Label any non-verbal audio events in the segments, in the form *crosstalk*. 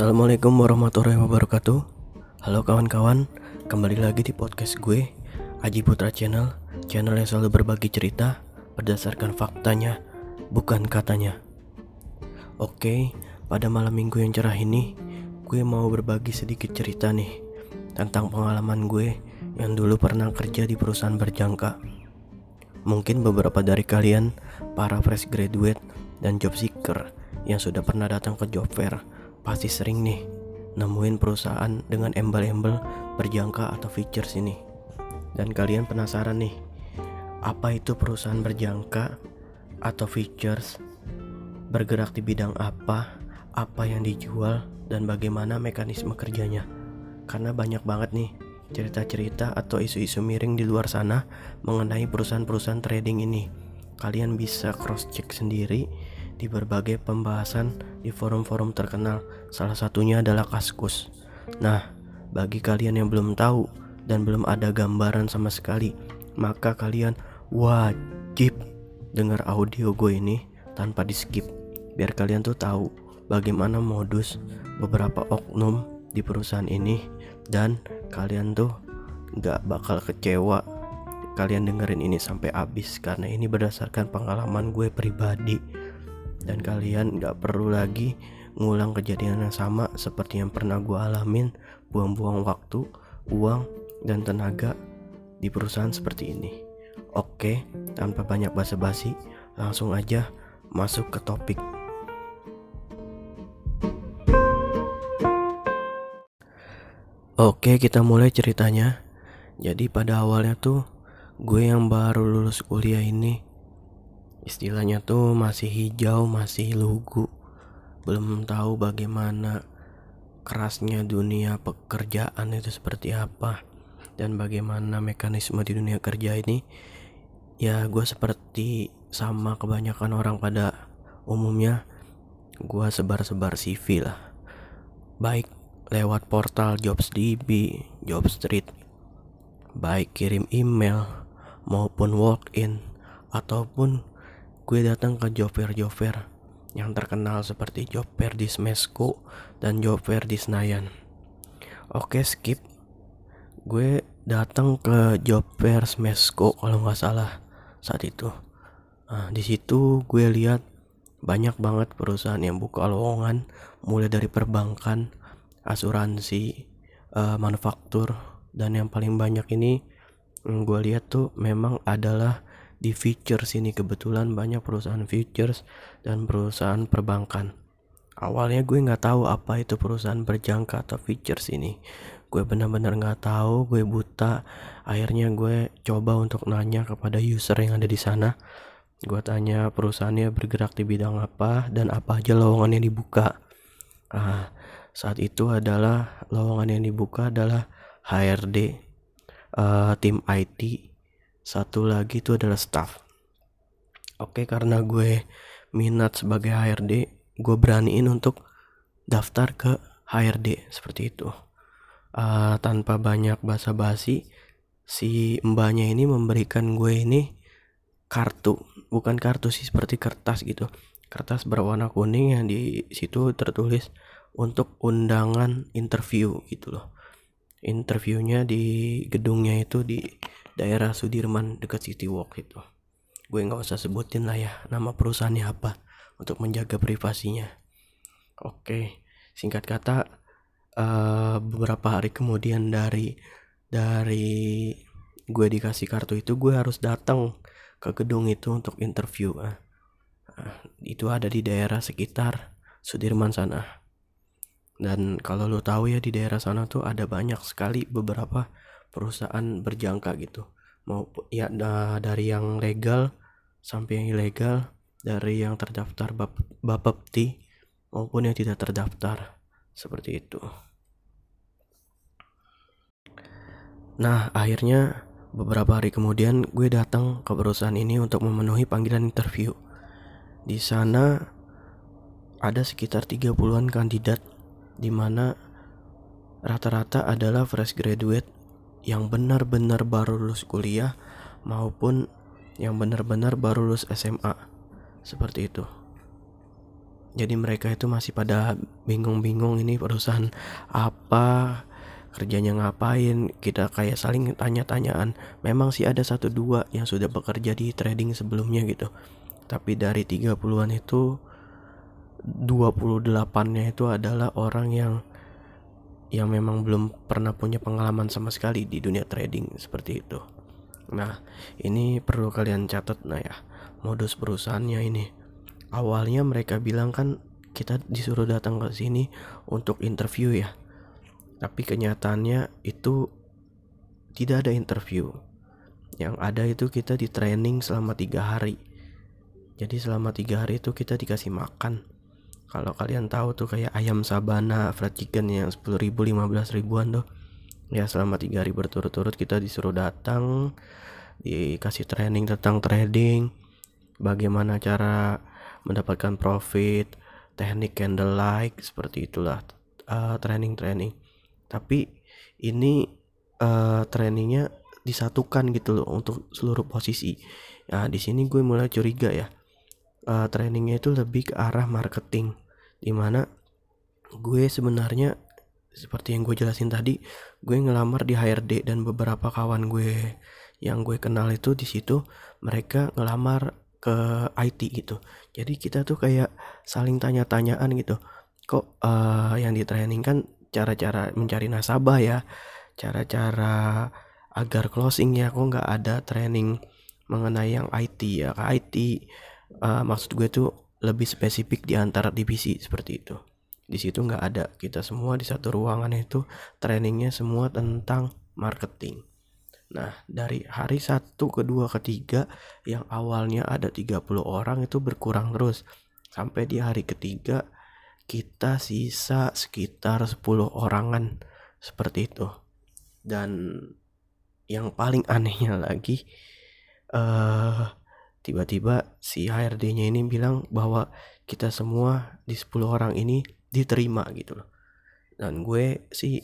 Assalamualaikum warahmatullahi wabarakatuh. Halo kawan-kawan Kembali lagi di podcast gue Aji Putra Channel Channel yang selalu berbagi cerita Berdasarkan faktanya Bukan katanya. Oke Pada malam minggu yang cerah ini Gue mau berbagi sedikit cerita nih Tentang pengalaman gue Yang dulu pernah kerja di perusahaan berjangka. Mungkin beberapa dari kalian Para fresh graduate dan job seeker Yang sudah pernah datang ke job fair pasti sering nih nemuin perusahaan dengan embel-embel berjangka atau features ini. Dan kalian penasaran nih, apa itu perusahaan berjangka atau features? Bergerak di bidang apa? Apa yang dijual dan bagaimana mekanisme kerjanya? Karena banyak banget nih cerita-cerita atau isu-isu miring di luar sana mengenai perusahaan-perusahaan trading ini. Kalian bisa cross check sendiri di berbagai pembahasan di forum-forum terkenal. Salah satunya adalah Kaskus. Nah, bagi kalian yang belum tahu dan belum ada gambaran sama sekali, maka kalian wajib dengar audio gue ini tanpa di skip biar kalian tuh tahu bagaimana modus beberapa oknum di perusahaan ini dan kalian tuh nggak bakal kecewa kalian dengerin ini sampai habis karena ini berdasarkan pengalaman gue pribadi dan kalian gak perlu lagi ngulang kejadian yang sama seperti yang pernah gue alamin buang-buang waktu, uang, dan tenaga di perusahaan seperti ini. Oke, tanpa banyak basa-basi, langsung aja masuk ke topik. Oke, kita mulai ceritanya. Jadi pada awalnya tuh gue yang baru lulus kuliah ini istilahnya tuh masih hijau, masih lugu. Belum tahu bagaimana kerasnya dunia pekerjaan itu seperti apa dan bagaimana mekanisme di dunia kerja ini. Ya, gue seperti sama kebanyakan orang pada umumnya, gue sebar-sebar CV lah. Baik lewat portal JobsDB, JobStreet, baik kirim email maupun walk-in ataupun gue datang ke job fair job fair yang terkenal seperti job fair di Smesco dan job fair di Senayan. Oke skip. Gue datang ke job fair Smesco kalau nggak salah saat itu. Nah, di situ gue lihat banyak banget perusahaan yang buka lowongan mulai dari perbankan, asuransi, uh, manufaktur dan yang paling banyak ini gue lihat tuh memang adalah di features ini kebetulan banyak perusahaan features dan perusahaan perbankan. Awalnya gue nggak tahu apa itu perusahaan berjangka atau features ini. Gue benar-benar nggak tahu, gue buta. Akhirnya gue coba untuk nanya kepada user yang ada di sana. Gue tanya perusahaannya bergerak di bidang apa dan apa aja lowongan yang dibuka. Ah, saat itu adalah lowongan yang dibuka adalah HRD, uh, eh, tim IT, satu lagi itu adalah staff. Oke karena gue minat sebagai HRD gue beraniin untuk daftar ke HRD seperti itu. Uh, tanpa banyak basa-basi si mbaknya ini memberikan gue ini kartu. Bukan kartu sih seperti kertas gitu. Kertas berwarna kuning yang di situ tertulis untuk undangan interview gitu loh. Interviewnya di gedungnya itu di daerah Sudirman dekat City Walk itu. Gue nggak usah sebutin lah ya nama perusahaannya apa untuk menjaga privasinya. Oke singkat kata uh, beberapa hari kemudian dari dari gue dikasih kartu itu gue harus datang ke gedung itu untuk interview uh, itu ada di daerah sekitar Sudirman sana. Dan kalau lo tahu ya di daerah sana tuh ada banyak sekali beberapa perusahaan berjangka gitu. Mau ya dari yang legal sampai yang ilegal dari yang terdaftar bap Bapepti maupun yang tidak terdaftar. Seperti itu. Nah akhirnya beberapa hari kemudian gue datang ke perusahaan ini untuk memenuhi panggilan interview. Di sana ada sekitar 30-an kandidat di mana rata-rata adalah fresh graduate yang benar-benar baru lulus kuliah maupun yang benar-benar baru lulus SMA seperti itu. Jadi mereka itu masih pada bingung-bingung ini perusahaan apa kerjanya ngapain kita kayak saling tanya-tanyaan. Memang sih ada satu dua yang sudah bekerja di trading sebelumnya gitu. Tapi dari 30-an itu 28 nya itu adalah orang yang yang memang belum pernah punya pengalaman sama sekali di dunia trading seperti itu. Nah ini perlu kalian catat nah ya modus perusahaannya ini. Awalnya mereka bilang kan kita disuruh datang ke sini untuk interview ya. Tapi kenyataannya itu tidak ada interview. Yang ada itu kita di training selama tiga hari. Jadi selama tiga hari itu kita dikasih makan kalau kalian tahu tuh kayak ayam sabana fried chicken yang 10 ribu 15 ribuan tuh. Ya selama tiga hari berturut-turut kita disuruh datang dikasih training tentang trading bagaimana cara mendapatkan profit teknik candlelight seperti itulah uh, training-training. Tapi ini uh, trainingnya disatukan gitu loh untuk seluruh posisi. Nah di sini gue mulai curiga ya uh, trainingnya itu lebih ke arah marketing di mana gue sebenarnya seperti yang gue jelasin tadi gue ngelamar di HRD dan beberapa kawan gue yang gue kenal itu di situ mereka ngelamar ke IT gitu. Jadi kita tuh kayak saling tanya-tanyaan gitu. Kok uh, yang di training kan cara-cara mencari nasabah ya cara-cara agar closing ya kok nggak ada training mengenai yang IT ya. Ke IT uh, maksud gue tuh lebih spesifik di antara divisi seperti itu. Di situ nggak ada. Kita semua di satu ruangan itu trainingnya semua tentang marketing. Nah, dari hari satu, kedua, ketiga yang awalnya ada 30 orang itu berkurang terus. Sampai di hari ketiga kita sisa sekitar 10 orangan. Seperti itu. Dan yang paling anehnya lagi uh, tiba-tiba si HRD-nya ini bilang bahwa kita semua di 10 orang ini diterima gitu loh. Dan gue sih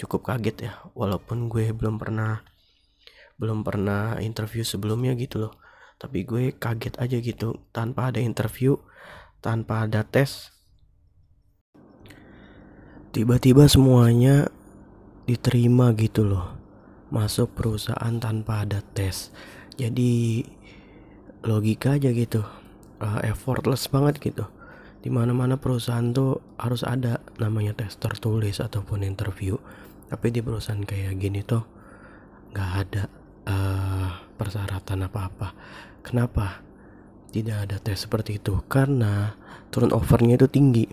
cukup kaget ya walaupun gue belum pernah belum pernah interview sebelumnya gitu loh. Tapi gue kaget aja gitu tanpa ada interview tanpa ada tes tiba-tiba semuanya diterima gitu loh. Masuk perusahaan tanpa ada tes. Jadi logika aja gitu. Uh, effortless banget gitu. Di mana-mana perusahaan tuh harus ada namanya tes tertulis ataupun interview. Tapi di perusahaan kayak gini tuh nggak ada uh, persyaratan apa-apa. Kenapa? Tidak ada tes seperti itu. Karena turnovernya itu tinggi.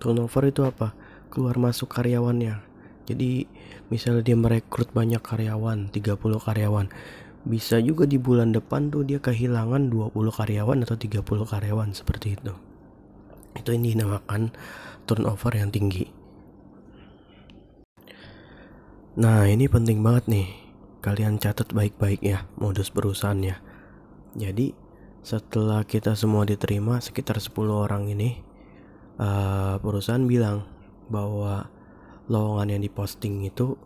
Turnover itu apa? Keluar masuk karyawannya. Jadi misalnya dia merekrut banyak karyawan 30 karyawan bisa juga di bulan depan tuh dia kehilangan 20 karyawan atau 30 karyawan seperti itu. Itu ini dinamakan turnover yang tinggi. Nah ini penting banget nih. Kalian catat baik-baik ya modus perusahaannya. Jadi setelah kita semua diterima sekitar 10 orang ini uh, perusahaan bilang bahwa lowongan yang diposting itu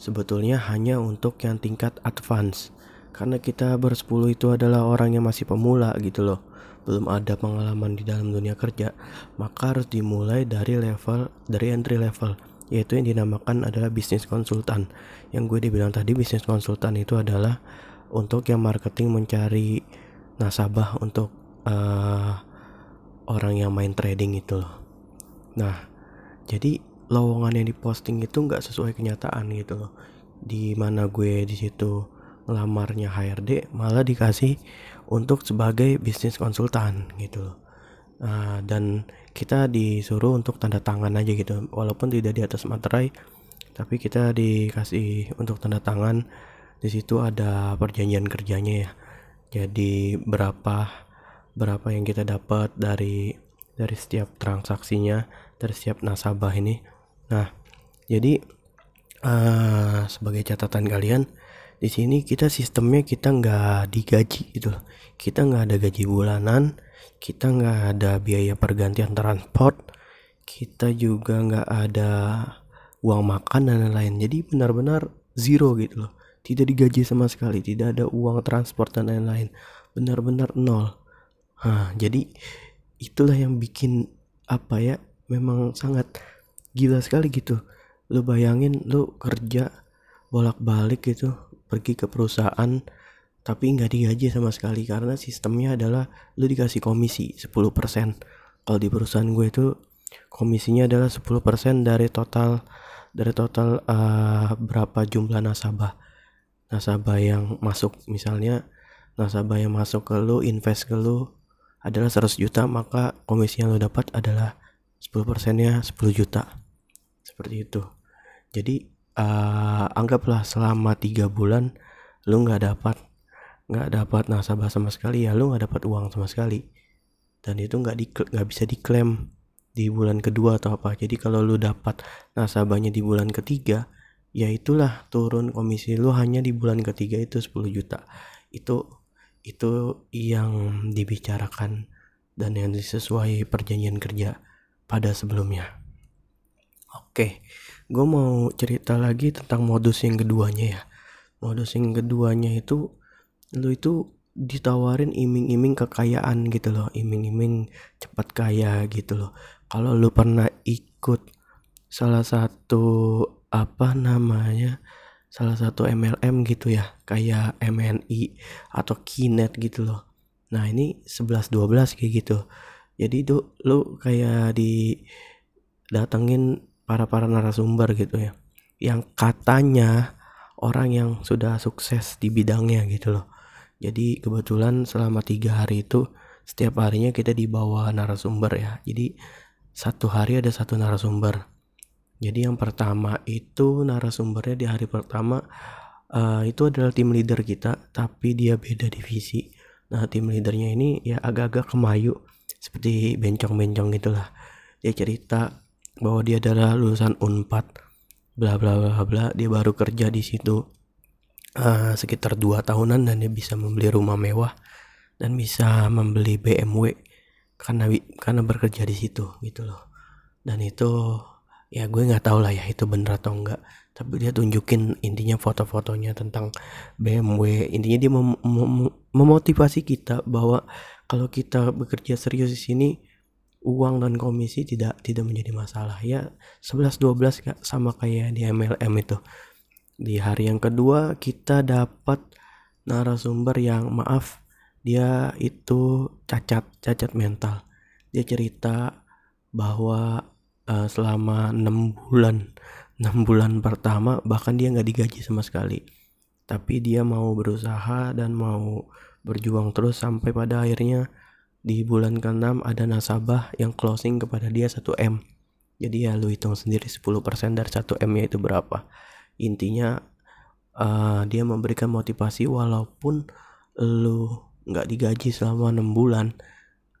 sebetulnya hanya untuk yang tingkat advance karena kita bersepuluh itu adalah orang yang masih pemula gitu loh. Belum ada pengalaman di dalam dunia kerja maka harus dimulai dari level dari entry level yaitu yang dinamakan adalah bisnis konsultan. Yang gue dibilang tadi bisnis konsultan itu adalah untuk yang marketing mencari nasabah untuk uh, orang yang main trading itu loh. Nah jadi lowongan yang diposting itu nggak sesuai kenyataan gitu loh. Di mana gue di situ ngelamarnya HRD malah dikasih untuk sebagai bisnis konsultan gitu loh. Uh, dan kita disuruh untuk tanda tangan aja gitu. Walaupun tidak di atas materai tapi kita dikasih untuk tanda tangan. Di situ ada perjanjian kerjanya ya. Jadi berapa berapa yang kita dapat dari dari setiap transaksinya dari setiap nasabah ini. Nah, jadi uh, sebagai catatan kalian di sini kita sistemnya kita nggak digaji gitu loh. Kita nggak ada gaji bulanan, kita nggak ada biaya pergantian transport, kita juga nggak ada uang makan dan lain-lain. Jadi benar-benar zero gitu loh. Tidak digaji sama sekali, tidak ada uang transport dan lain-lain. Benar-benar nol. Nah, jadi itulah yang bikin apa ya memang sangat gila sekali gitu lu bayangin lu kerja bolak-balik gitu pergi ke perusahaan tapi nggak digaji sama sekali karena sistemnya adalah lu dikasih komisi 10% kalau di perusahaan gue itu komisinya adalah 10% dari total dari total uh, berapa jumlah nasabah. Nasabah yang masuk misalnya nasabah yang masuk ke lu invest ke lu adalah 100 juta maka komisi yang lu dapat adalah 10 persennya 10 juta. Seperti itu. Jadi uh, anggaplah selama tiga bulan lu nggak dapat nggak dapat nasabah sama sekali ya lu nggak dapat uang sama sekali. Dan itu nggak di nggak bisa diklaim di bulan kedua atau apa. Jadi kalau lu dapat nasabahnya di bulan ketiga ya itulah turun komisi lu hanya di bulan ketiga itu 10 juta. Itu itu yang dibicarakan dan yang sesuai perjanjian kerja pada sebelumnya oke gue mau cerita lagi tentang modus yang keduanya ya. Modus yang keduanya itu lu itu ditawarin iming-iming kekayaan gitu loh iming-iming cepat kaya gitu loh. Kalau lu pernah ikut salah satu apa namanya salah satu MLM gitu ya kayak MNI atau Kinet gitu loh. Nah ini 11 12 kayak gitu. Jadi itu lu kayak di datengin para para narasumber gitu ya yang katanya orang yang sudah sukses di bidangnya gitu loh. Jadi kebetulan selama tiga hari itu setiap harinya kita dibawa narasumber ya. Jadi satu hari ada satu narasumber. Jadi yang pertama itu narasumbernya di hari pertama uh, itu adalah tim leader kita tapi dia beda divisi. Nah tim leadernya ini ya agak-agak kemayu seperti bencong-bencong gitulah. Dia cerita bahwa dia adalah lulusan unpad bla bla bla bla dia baru kerja di situ uh, sekitar dua tahunan dan dia bisa membeli rumah mewah dan bisa membeli BMW karena karena bekerja di situ gitu loh. Dan itu ya gue nggak tahu lah ya itu bener atau enggak tapi dia tunjukin intinya foto-fotonya tentang BMW intinya dia mem mem memotivasi kita bahwa kalau kita bekerja serius di sini uang dan komisi tidak tidak menjadi masalah. Ya 11 12 sama kayak di MLM itu. Di hari yang kedua kita dapat narasumber yang maaf dia itu cacat cacat mental. Dia cerita bahwa uh, selama enam bulan enam bulan pertama bahkan dia nggak digaji sama sekali. Tapi dia mau berusaha dan mau berjuang terus sampai pada akhirnya di bulan ke-6 ada nasabah yang closing kepada dia 1M jadi ya lu hitung sendiri 10% dari 1M nya itu berapa. Intinya uh, dia memberikan motivasi walaupun lu nggak digaji selama enam bulan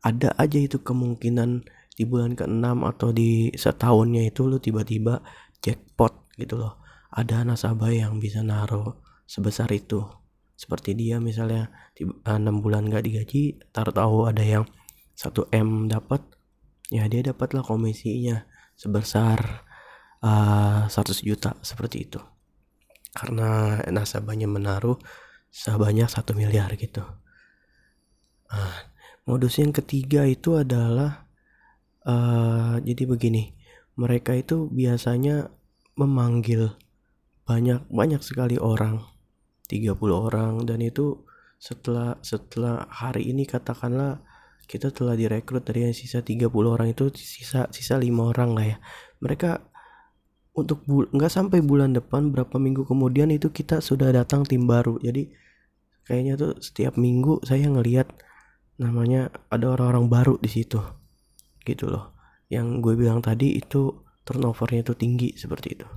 ada aja itu kemungkinan di bulan ke-6 atau di setahunnya itu lu tiba-tiba jackpot gitu loh. Ada nasabah yang bisa naruh sebesar itu seperti dia misalnya eh, enam bulan nggak digaji taruh tahu ada yang 1 m dapat ya dia dapatlah komisinya sebesar uh, eh, 100 juta seperti itu. Karena nasabahnya menaruh sebanyak satu miliar gitu. Uh, modus yang ketiga itu adalah uh, jadi begini mereka itu biasanya memanggil banyak banyak sekali orang 30 orang. Dan itu setelah setelah hari ini katakanlah kita telah direkrut dari yang sisa 30 orang itu sisa sisa lima orang lah ya. Mereka untuk nggak sampai bulan depan berapa minggu kemudian itu kita sudah datang tim baru. Jadi kayaknya tuh setiap minggu saya ngelihat namanya ada orang-orang baru di situ. Gitu loh. Yang gue bilang tadi itu turnovernya itu tinggi seperti itu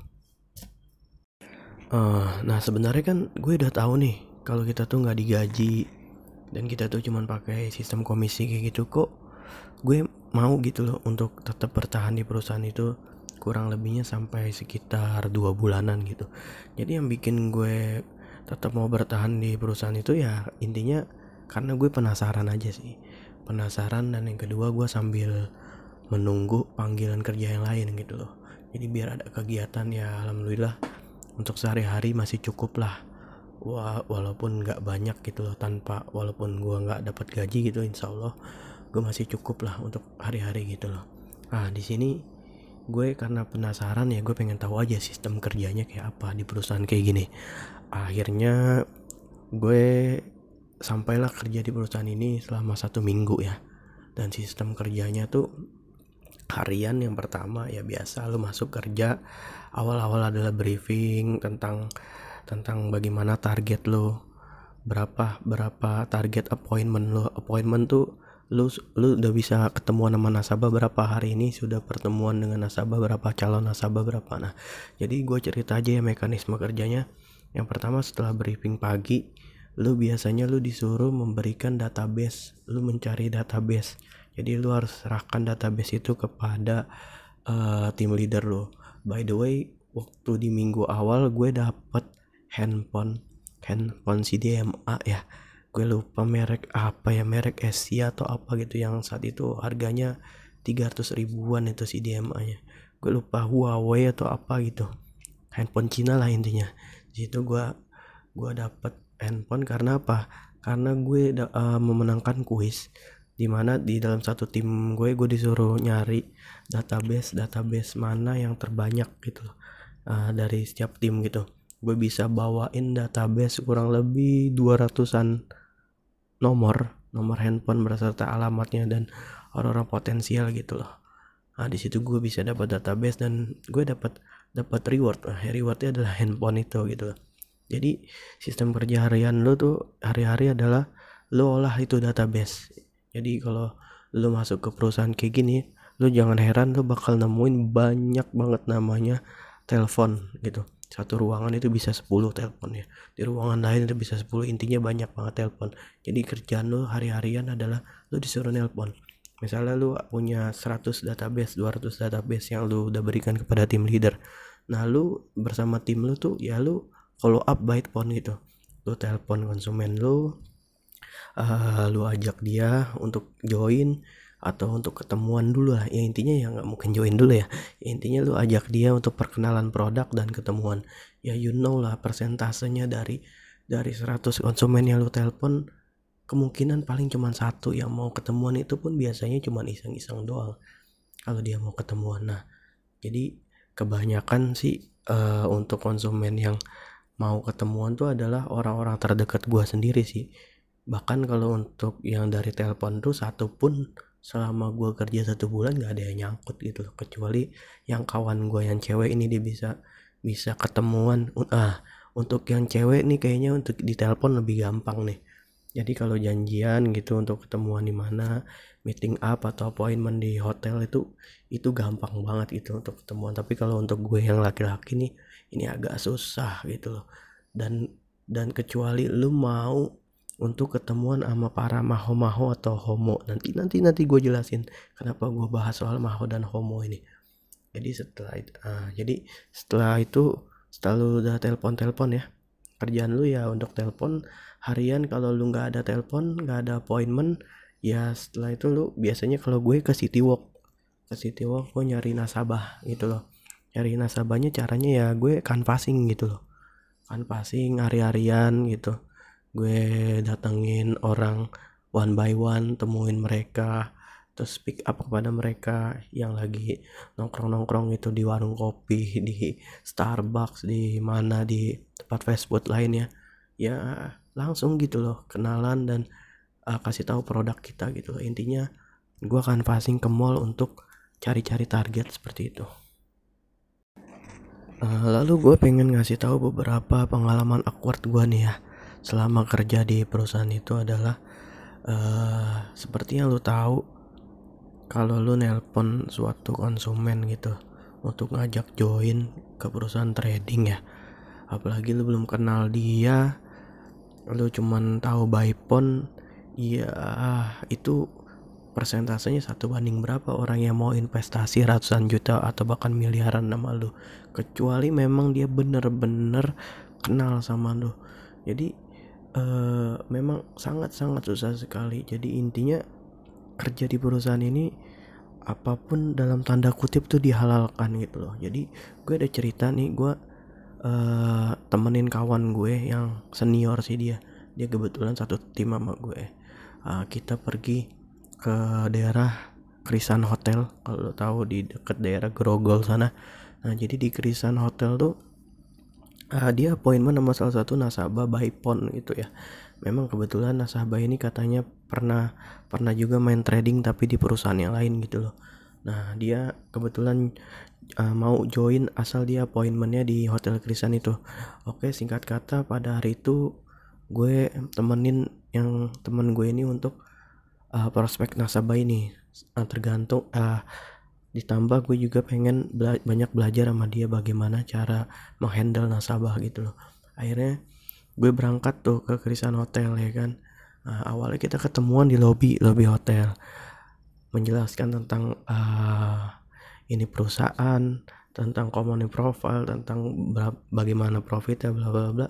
uh, nah sebenarnya kan gue udah tahu nih kalau kita tuh nggak digaji dan kita tuh cuman pakai sistem komisi kayak gitu kok gue mau gitu loh untuk tetap bertahan di perusahaan itu kurang lebihnya sampai sekitar dua bulanan gitu. Jadi yang bikin gue tetap mau bertahan di perusahaan itu ya intinya karena gue penasaran aja sih. Penasaran dan yang kedua gue sambil menunggu panggilan kerja yang lain gitu loh. Jadi biar ada kegiatan ya alhamdulillah untuk sehari-hari masih cukup lah. Wah, walaupun nggak banyak gitu loh tanpa walaupun gue nggak dapat gaji gitu insya Allah gue masih cukup lah untuk hari-hari gitu loh. Ah di sini gue karena penasaran ya gue pengen tahu aja sistem kerjanya kayak apa di perusahaan kayak gini. Akhirnya gue sampailah kerja di perusahaan ini selama satu minggu ya. Dan sistem kerjanya tuh harian yang pertama ya biasa lu masuk kerja awal-awal adalah briefing tentang tentang bagaimana target lo. Berapa berapa target appointment lo. Appointment tuh lu lu udah bisa ketemuan sama nasabah berapa hari ini sudah pertemuan dengan nasabah berapa calon nasabah berapa. Nah jadi gue cerita aja ya mekanisme kerjanya. Yang pertama setelah briefing pagi lu biasanya lu disuruh memberikan database lu mencari database. Jadi lu harus serahkan database itu kepada uh, tim leader lo by the way waktu di minggu awal gue dapet handphone handphone CDMA ya. Gue lupa merek apa ya merek Asia atau apa gitu yang saat itu harganya 300 ribuan itu CDMA nya. Gue lupa Huawei atau apa gitu. Handphone Cina lah intinya. Di situ gue gue dapet handphone karena apa? Karena gue uh, memenangkan kuis di mana di dalam satu tim gue gue disuruh nyari database database mana yang terbanyak gitu loh. Uh, dari setiap tim gitu. Gue bisa bawain database kurang lebih 200an nomor nomor handphone beserta alamatnya dan orang-orang potensial gitu loh. Nah di situ gue bisa dapat database dan gue dapat dapat reward. Nah, rewardnya adalah handphone itu gitu loh. Jadi sistem kerja harian lo tuh hari-hari adalah lo olah itu database jadi kalau lo masuk ke perusahaan kayak gini lo jangan heran lo bakal nemuin banyak banget namanya telepon gitu. Satu ruangan itu bisa 10 telepon ya. Di ruangan lain itu bisa 10 intinya banyak banget telepon. Jadi kerjaan lo hari-harian adalah lo disuruh nelpon. Misalnya lo punya 100 database 200 database yang lo udah berikan kepada tim leader. Nah lo bersama tim lo tuh ya lo follow up by phone gitu. Lo telepon konsumen lo uh, lo ajak dia untuk join atau untuk ketemuan dulu lah. Ya intinya ya nggak mungkin join dulu ya. ya intinya lu ajak dia untuk perkenalan produk dan ketemuan. Ya you know lah persentasenya dari dari 100 konsumen yang lu telepon kemungkinan paling cuma satu yang mau ketemuan itu pun biasanya cuma iseng-iseng doang kalau dia mau ketemuan. Nah jadi kebanyakan sih uh, untuk konsumen yang mau ketemuan tuh adalah orang-orang terdekat gua sendiri sih bahkan kalau untuk yang dari telepon tuh satu pun selama gue kerja satu bulan gak ada yang nyangkut gitu loh. Kecuali yang kawan gue yang cewek ini dia bisa bisa ketemuan. Ah untuk yang cewek nih kayaknya untuk di telepon lebih gampang nih. Jadi kalau janjian gitu untuk ketemuan di mana meeting up atau appointment di hotel itu itu gampang banget gitu untuk ketemuan. Tapi kalau untuk gue yang laki-laki nih ini agak susah gitu loh. Dan dan kecuali lu mau untuk ketemuan sama para maho-maho atau homo. Nanti nanti nanti gue jelasin kenapa gue bahas soal maho dan homo ini. Jadi setelah itu uh, jadi setelah itu setelah lu udah telepon telepon ya kerjaan lu ya untuk telepon. Harian kalau lu nggak ada telepon nggak ada appointment ya setelah itu lu biasanya kalau gue ke city walk. Ke city walk gue nyari nasabah gitu loh. Nyari nasabahnya caranya ya gue canvassing gitu loh. Canvassing hari-harian gitu gue datengin orang one by one temuin mereka terus speak up kepada mereka yang lagi nongkrong-nongkrong itu di warung kopi di Starbucks di mana di tempat fast food lainnya. Ya langsung gitu loh kenalan dan uh, kasih tahu produk kita gitu loh. Intinya gue akan passing ke mall untuk cari-cari target seperti itu. Uh, lalu gue pengen ngasih tahu beberapa pengalaman awkward gue nih ya selama kerja di perusahaan itu adalah uh, seperti yang lu tahu kalau lu nelpon suatu konsumen gitu untuk ngajak join ke perusahaan trading ya apalagi lu belum kenal dia lu cuman tahu by phone ya itu persentasenya satu banding berapa orang yang mau investasi ratusan juta atau bahkan miliaran nama lu. Kecuali memang dia bener-bener kenal sama lu. Jadi uh, memang sangat-sangat susah sekali. Jadi intinya kerja di perusahaan ini apa pun dalam tanda kutip tuh dihalalkan gitu loh. Jadi gue ada cerita nih gue uh, temenin kawan gue yang senior sih dia. Dia kebetulan satu tim sama gue. Uh, kita pergi ke daerah Krisan Hotel. Kalau tahu di dekat daerah Grogol sana. Nah jadi di Krisan Hotel tuh uh, dia appointment sama salah satu nasabah Baipon gitu ya. Memang kebetulan nasabah ini katanya pernah pernah juga main trading tapi di perusahaan yang lain gitu loh. Nah dia kebetulan uh, mau join asal dia appointmentnya di hotel Krisan itu. Oke singkat kata pada hari itu gue temenin yang temen gue ini untuk uh, prospek nasabah ini. Uh, tergantung uh, ditambah gue juga pengen bela banyak belajar sama dia bagaimana cara menghandle nasabah gitu loh. Akhirnya gue berangkat tuh ke Krisan Hotel ya kan. Uh, awalnya kita ketemuan di lobby lobby hotel. Menjelaskan tentang uh, ini perusahaan tentang community profile tentang bagaimana profitnya bla bla bla.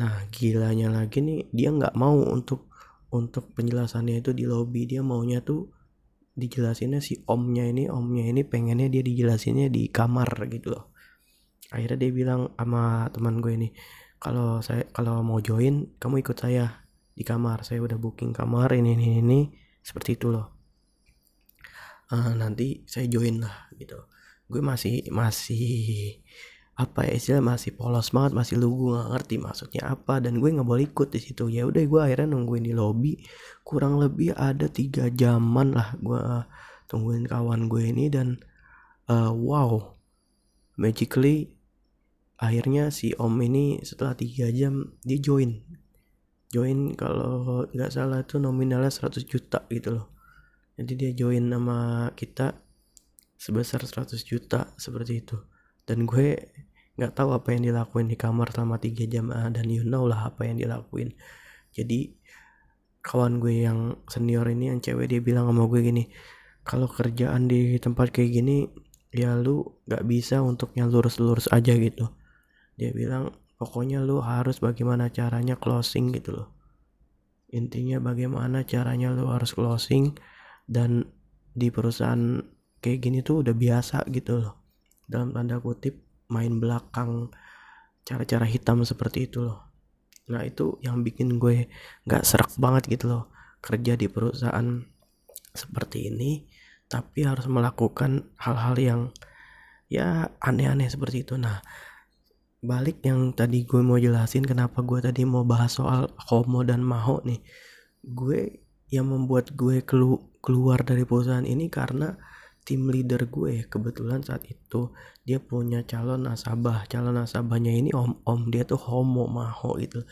Nah gilanya lagi nih dia nggak mau untuk untuk penjelasannya itu di lobby dia maunya tuh dijelasinnya si omnya ini omnya ini pengennya dia dijelasinnya di kamar gitu loh. Akhirnya dia bilang sama teman gue ini kalau saya kalau mau join kamu ikut saya di kamar. Saya udah booking kamar ini ini ini seperti itu loh. Uh, nanti saya join lah gitu. Gue masih masih apa ya istilah masih polos banget masih lugu nggak ngerti maksudnya apa dan gue nggak boleh ikut di situ. Ya udah gue akhirnya nungguin di lobby. Kurang lebih ada tiga jaman lah gue tungguin kawan gue ini dan uh, wow magically akhirnya si om ini setelah tiga jam dia join. Join kalau nggak salah tuh nominalnya 100 juta gitu loh. Jadi dia join nama kita sebesar 100 juta seperti itu. Dan gue nggak tahu apa yang dilakuin di kamar selama tiga jam ah, dan you know lah apa yang dilakuin. Jadi kawan gue yang senior ini yang cewek dia bilang sama gue gini kalau kerjaan di tempat kayak gini ya lu nggak bisa untuknya lurus-lurus aja gitu. Dia bilang pokoknya lu harus bagaimana caranya closing gitu loh. Intinya bagaimana caranya lu harus closing dan di perusahaan kayak gini tuh udah biasa gitu loh. Dalam tanda kutip main belakang cara-cara hitam seperti itu loh. Nah itu yang bikin gue nggak serak banget gitu loh kerja di perusahaan seperti ini tapi harus melakukan hal-hal yang ya aneh-aneh seperti itu. Nah balik yang tadi gue mau jelasin kenapa gue tadi mau bahas soal homo dan maho nih. Gue yang membuat gue kelu keluar dari perusahaan ini karena tim leader gue kebetulan saat itu dia punya calon nasabah. Calon nasabahnya ini om om dia tuh homo maho gitu.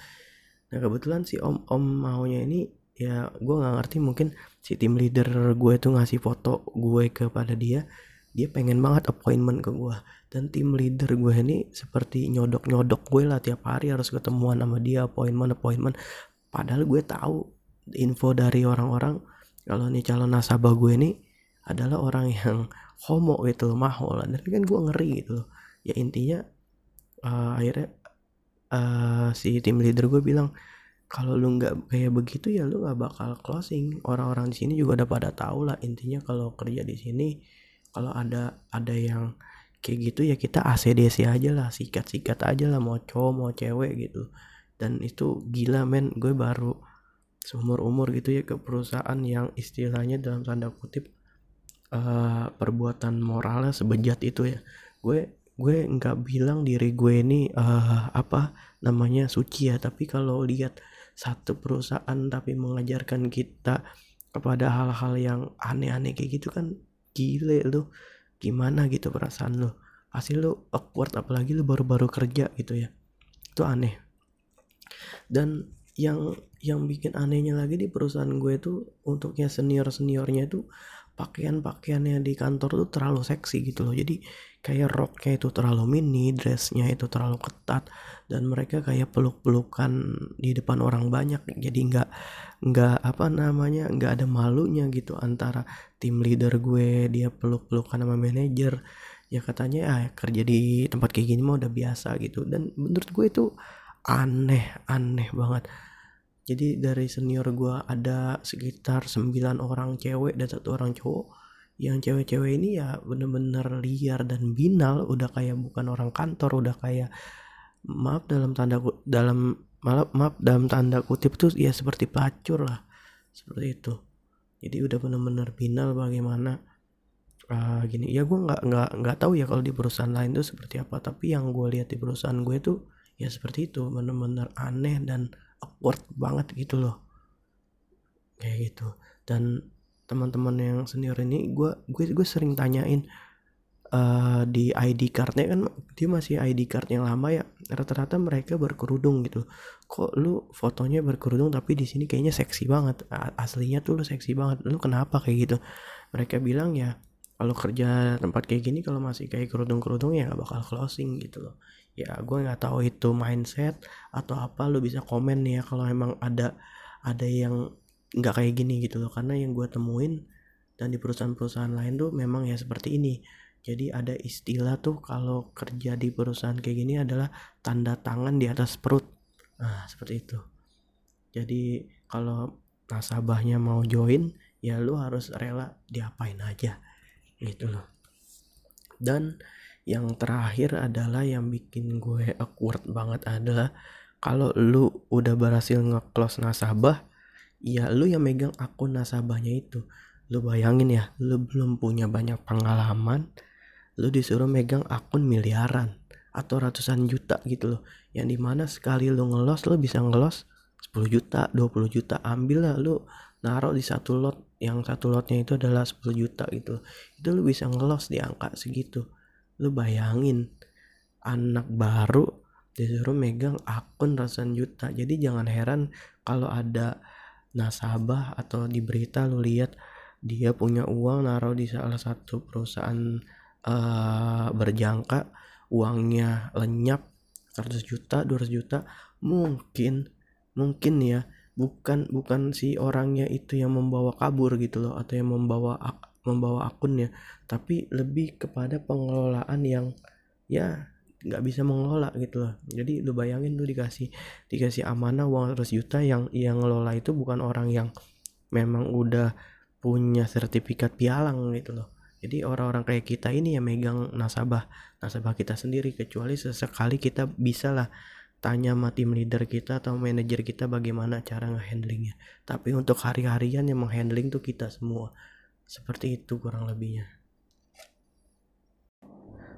Nah kebetulan si om om mahonya ini ya gue nggak ngerti mungkin si tim leader gue tuh ngasih foto gue kepada dia dia pengen banget appointment ke gue dan tim leader gue ini seperti nyodok nyodok gue lah tiap hari harus ketemuan sama dia appointment appointment. Padahal gue tahu info dari orang-orang kalau nih calon nasabah gue ini adalah orang yang *laughs* homo gitu loh maho lah tapi kan gue ngeri gitu loh. Ya intinya uh, akhirnya uh, si tim leader gue bilang kalau lu nggak kayak begitu ya lu nggak bakal closing. Orang-orang di sini juga udah pada tahu lah intinya kalau kerja di sini kalau ada ada yang kayak gitu ya kita ACDC aja lah sikat-sikat aja lah mau cowok mau cewek gitu. Dan itu gila men. Gue baru seumur umur gitu ya ke perusahaan yang istilahnya dalam tanda kutip uh, perbuatan moralnya sebejat itu ya. Gue gue nggak bilang diri gue ini uh, apa namanya suci ya. Tapi kalau lihat satu perusahaan tapi mengajarkan kita kepada hal-hal yang aneh-aneh kayak gitu kan gile lu. Gimana gitu perasaan lu? Pasti lu awkward apalagi lu baru-baru kerja gitu ya. Itu aneh. Dan yang yang bikin anehnya lagi di perusahaan gue tuh untuknya senior seniornya itu pakaian-pakaiannya di kantor tuh terlalu seksi gitu loh. Jadi kayak roknya itu terlalu mini dressnya itu terlalu ketat dan mereka kayak peluk-pelukan di depan orang banyak. Jadi nggak nggak apa namanya nggak ada malunya gitu antara tim leader gue dia peluk-pelukan sama manajer. Ya katanya ah kerja di tempat kayak gini mah udah biasa gitu. Dan menurut gue itu aneh aneh banget jadi dari senior gue ada sekitar 9 orang cewek dan satu orang cowok. Yang cewek-cewek ini ya bener-bener liar dan binal udah kayak bukan orang kantor udah kayak maaf dalam tanda dalam maaf maaf dalam tanda kutip tuh ya seperti pelacur lah seperti itu. Jadi udah bener-bener final bagaimana uh, gini. Ya gue nggak nggak nggak tahu ya kalau di perusahaan lain tuh seperti apa tapi yang gue lihat di perusahaan gue tuh ya seperti itu bener-bener aneh dan awkward banget gitu loh. Kayak gitu. Dan teman-teman yang senior ini gue gue gue sering tanyain uh, di ID cardnya kan dia masih ID card yang lama ya rata-rata mereka berkerudung gitu. Kok lu fotonya berkerudung tapi di sini kayaknya seksi banget aslinya tuh lu seksi banget lu kenapa kayak gitu? Mereka bilang ya kalau kerja tempat kayak gini kalau masih kayak kerudung-kerudung ya gak bakal closing gitu loh ya gue nggak tahu itu mindset atau apa lu bisa komen nih ya kalau emang ada ada yang nggak kayak gini gitu loh. Karena yang gue temuin dan di perusahaan-perusahaan lain tuh memang ya seperti ini. Jadi ada istilah tuh kalau kerja di perusahaan kayak gini adalah tanda tangan di atas perut. Nah seperti itu. Jadi kalau nasabahnya mau join ya lu harus rela diapain aja gitu loh. Dan yang terakhir adalah yang bikin gue awkward banget adalah kalau lu udah berhasil nge-close nasabah ya lu yang megang akun nasabahnya itu. Lu bayangin ya lu belum punya banyak pengalaman lu disuruh megang akun miliaran atau ratusan juta gitu loh. Yang di mana sekali lu ngelos lu bisa ngelos 10 juta 20 juta ambil lah lu naruh di satu lot. Yang satu lotnya itu adalah 10 juta gitu. Itu lu bisa ngelos di angka segitu lu bayangin anak baru disuruh megang akun ratusan juta. Jadi jangan heran kalau ada nasabah atau di berita lu lihat dia punya uang naruh di salah satu perusahaan uh, berjangka uangnya lenyap 100 juta 200 juta mungkin mungkin ya bukan bukan si orangnya itu yang membawa kabur gitu loh atau yang membawa membawa akunnya tapi lebih kepada pengelolaan yang ya nggak bisa mengelola gitu loh. Jadi lu bayangin lu dikasih dikasih amanah uang 100 juta yang yang ngelola itu bukan orang yang memang udah punya sertifikat pialang gitu loh. Jadi orang-orang kayak kita ini yang megang nasabah nasabah kita sendiri kecuali sesekali kita bisa lah tanya sama tim leader kita atau manajer kita bagaimana cara ngehandlingnya. Tapi untuk hari-harian yang menghandling tuh kita semua seperti itu kurang lebihnya.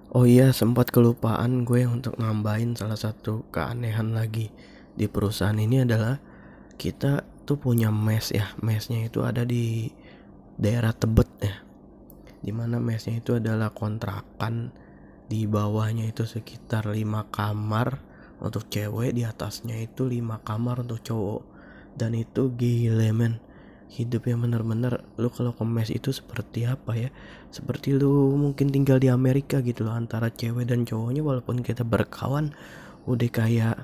Oh iya sempat kelupaan gue untuk nambahin salah satu keanehan lagi di perusahaan ini adalah kita tuh punya mes ya. Mesnya itu ada di daerah Tebet ya. Di mana mesnya itu adalah kontrakan di bawahnya itu sekitar lima kamar untuk cewek di atasnya itu lima kamar untuk cowok. Dan itu gile men hidup yang bener-bener lu kalau ke mes itu seperti apa ya? Seperti lu mungkin tinggal di Amerika gitu loh antara cewek dan cowoknya walaupun kita berkawan udah kayak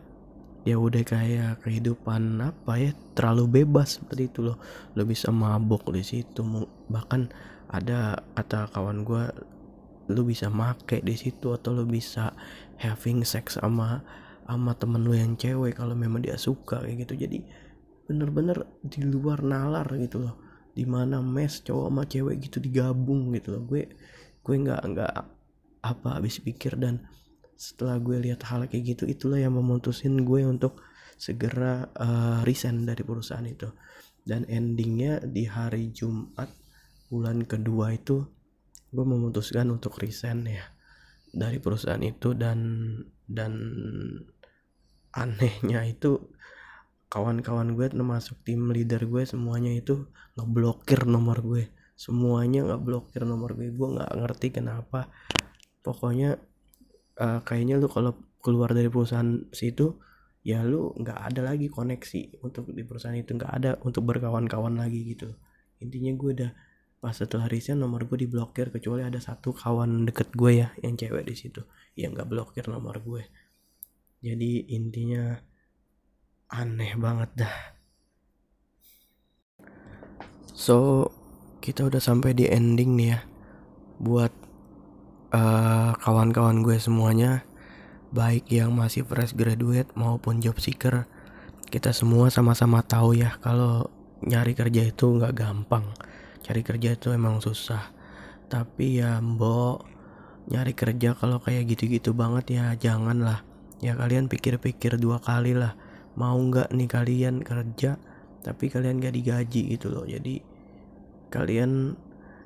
ya udah kayak kehidupan apa ya terlalu bebas seperti itu loh. Lo bisa mabok di situ bahkan ada kata kawan gue lu bisa make di situ atau lu bisa having sex sama sama temen lu yang cewek kalau memang dia suka kayak gitu. Jadi bener-bener di luar nalar gitu loh. Di mana mes cowok sama cewek gitu digabung gitu loh. Gue gue nggak nggak apa habis pikir dan setelah gue lihat hal kayak gitu itulah yang memutusin gue untuk segera uh, resign dari perusahaan itu. Dan endingnya di hari Jumat bulan kedua itu gue memutuskan untuk resign ya dari perusahaan itu dan dan anehnya itu kawan-kawan gue termasuk tim leader gue semuanya itu ngeblokir nomor gue. Semuanya nggak blokir nomor gue. Gue nggak ngerti kenapa. Pokoknya uh, kayaknya lu kalau keluar dari perusahaan situ ya lu nggak ada lagi koneksi untuk di perusahaan itu. Nggak ada untuk berkawan-kawan lagi gitu. Intinya gue udah pas setelah resign nomor gue diblokir. Kecuali ada satu kawan deket gue ya yang cewek di situ. Yang nggak blokir nomor gue. Jadi intinya aneh banget dah. So kita udah sampai di ending nih ya. Buat eh, kawan-kawan gue semuanya baik yang masih fresh graduate maupun job seeker kita semua sama-sama tahu ya kalau nyari kerja itu nggak gampang. Cari kerja itu emang susah. Tapi ya mbok nyari kerja kalau kayak gitu-gitu banget ya janganlah. Ya kalian pikir-pikir dua kali lah mau nggak nih kalian kerja tapi kalian gak digaji gitu loh. Jadi kalian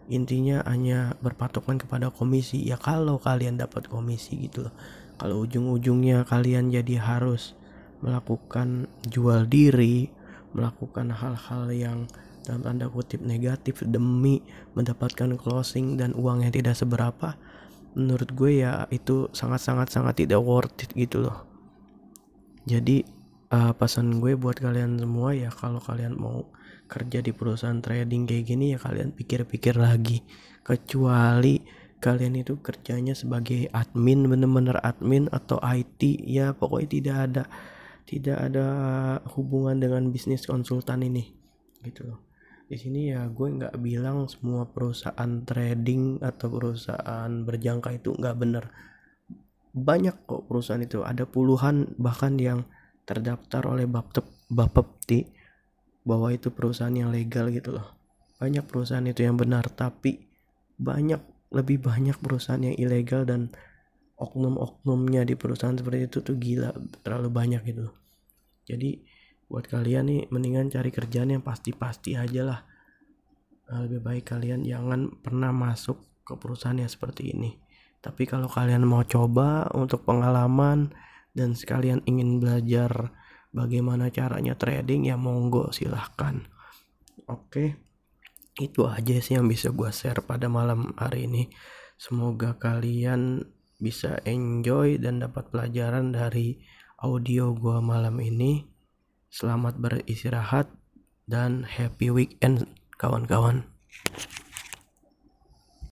intinya hanya berpatokan kepada komisi. Ya kalau kalian dapat komisi gitu loh. Kalau ujung-ujungnya kalian jadi harus melakukan jual diri melakukan hal-hal yang dalam tanda kutip negatif demi mendapatkan closing dan uang yang tidak seberapa menurut gue ya itu sangat-sangat sangat tidak worth it gitu loh. Jadi uh, pesan gue buat kalian semua ya kalau kalian mau kerja di perusahaan trading kayak gini ya kalian pikir-pikir lagi. Kecuali kalian itu kerjanya sebagai admin bener-bener admin atau IT ya pokoknya tidak ada tidak ada hubungan dengan bisnis konsultan ini gitu loh. Di sini ya gue nggak bilang semua perusahaan trading atau perusahaan berjangka itu nggak bener. Banyak kok perusahaan itu ada puluhan bahkan yang terdaftar oleh Bapepti bahwa itu perusahaan yang legal gitu loh. Banyak perusahaan itu yang benar tapi banyak lebih banyak perusahaan yang ilegal dan oknum-oknumnya di perusahaan seperti itu tuh gila terlalu banyak gitu jadi buat kalian nih mendingan cari kerjaan yang pasti-pasti aja lah. Nah, lebih baik kalian jangan pernah masuk ke perusahaan yang seperti ini. Tapi kalau kalian mau coba untuk pengalaman dan sekalian ingin belajar bagaimana caranya trading ya monggo silahkan. Oke itu aja sih yang bisa gue share pada malam hari ini. Semoga kalian bisa enjoy dan dapat pelajaran dari audio gue malam ini. Selamat beristirahat dan happy weekend kawan-kawan.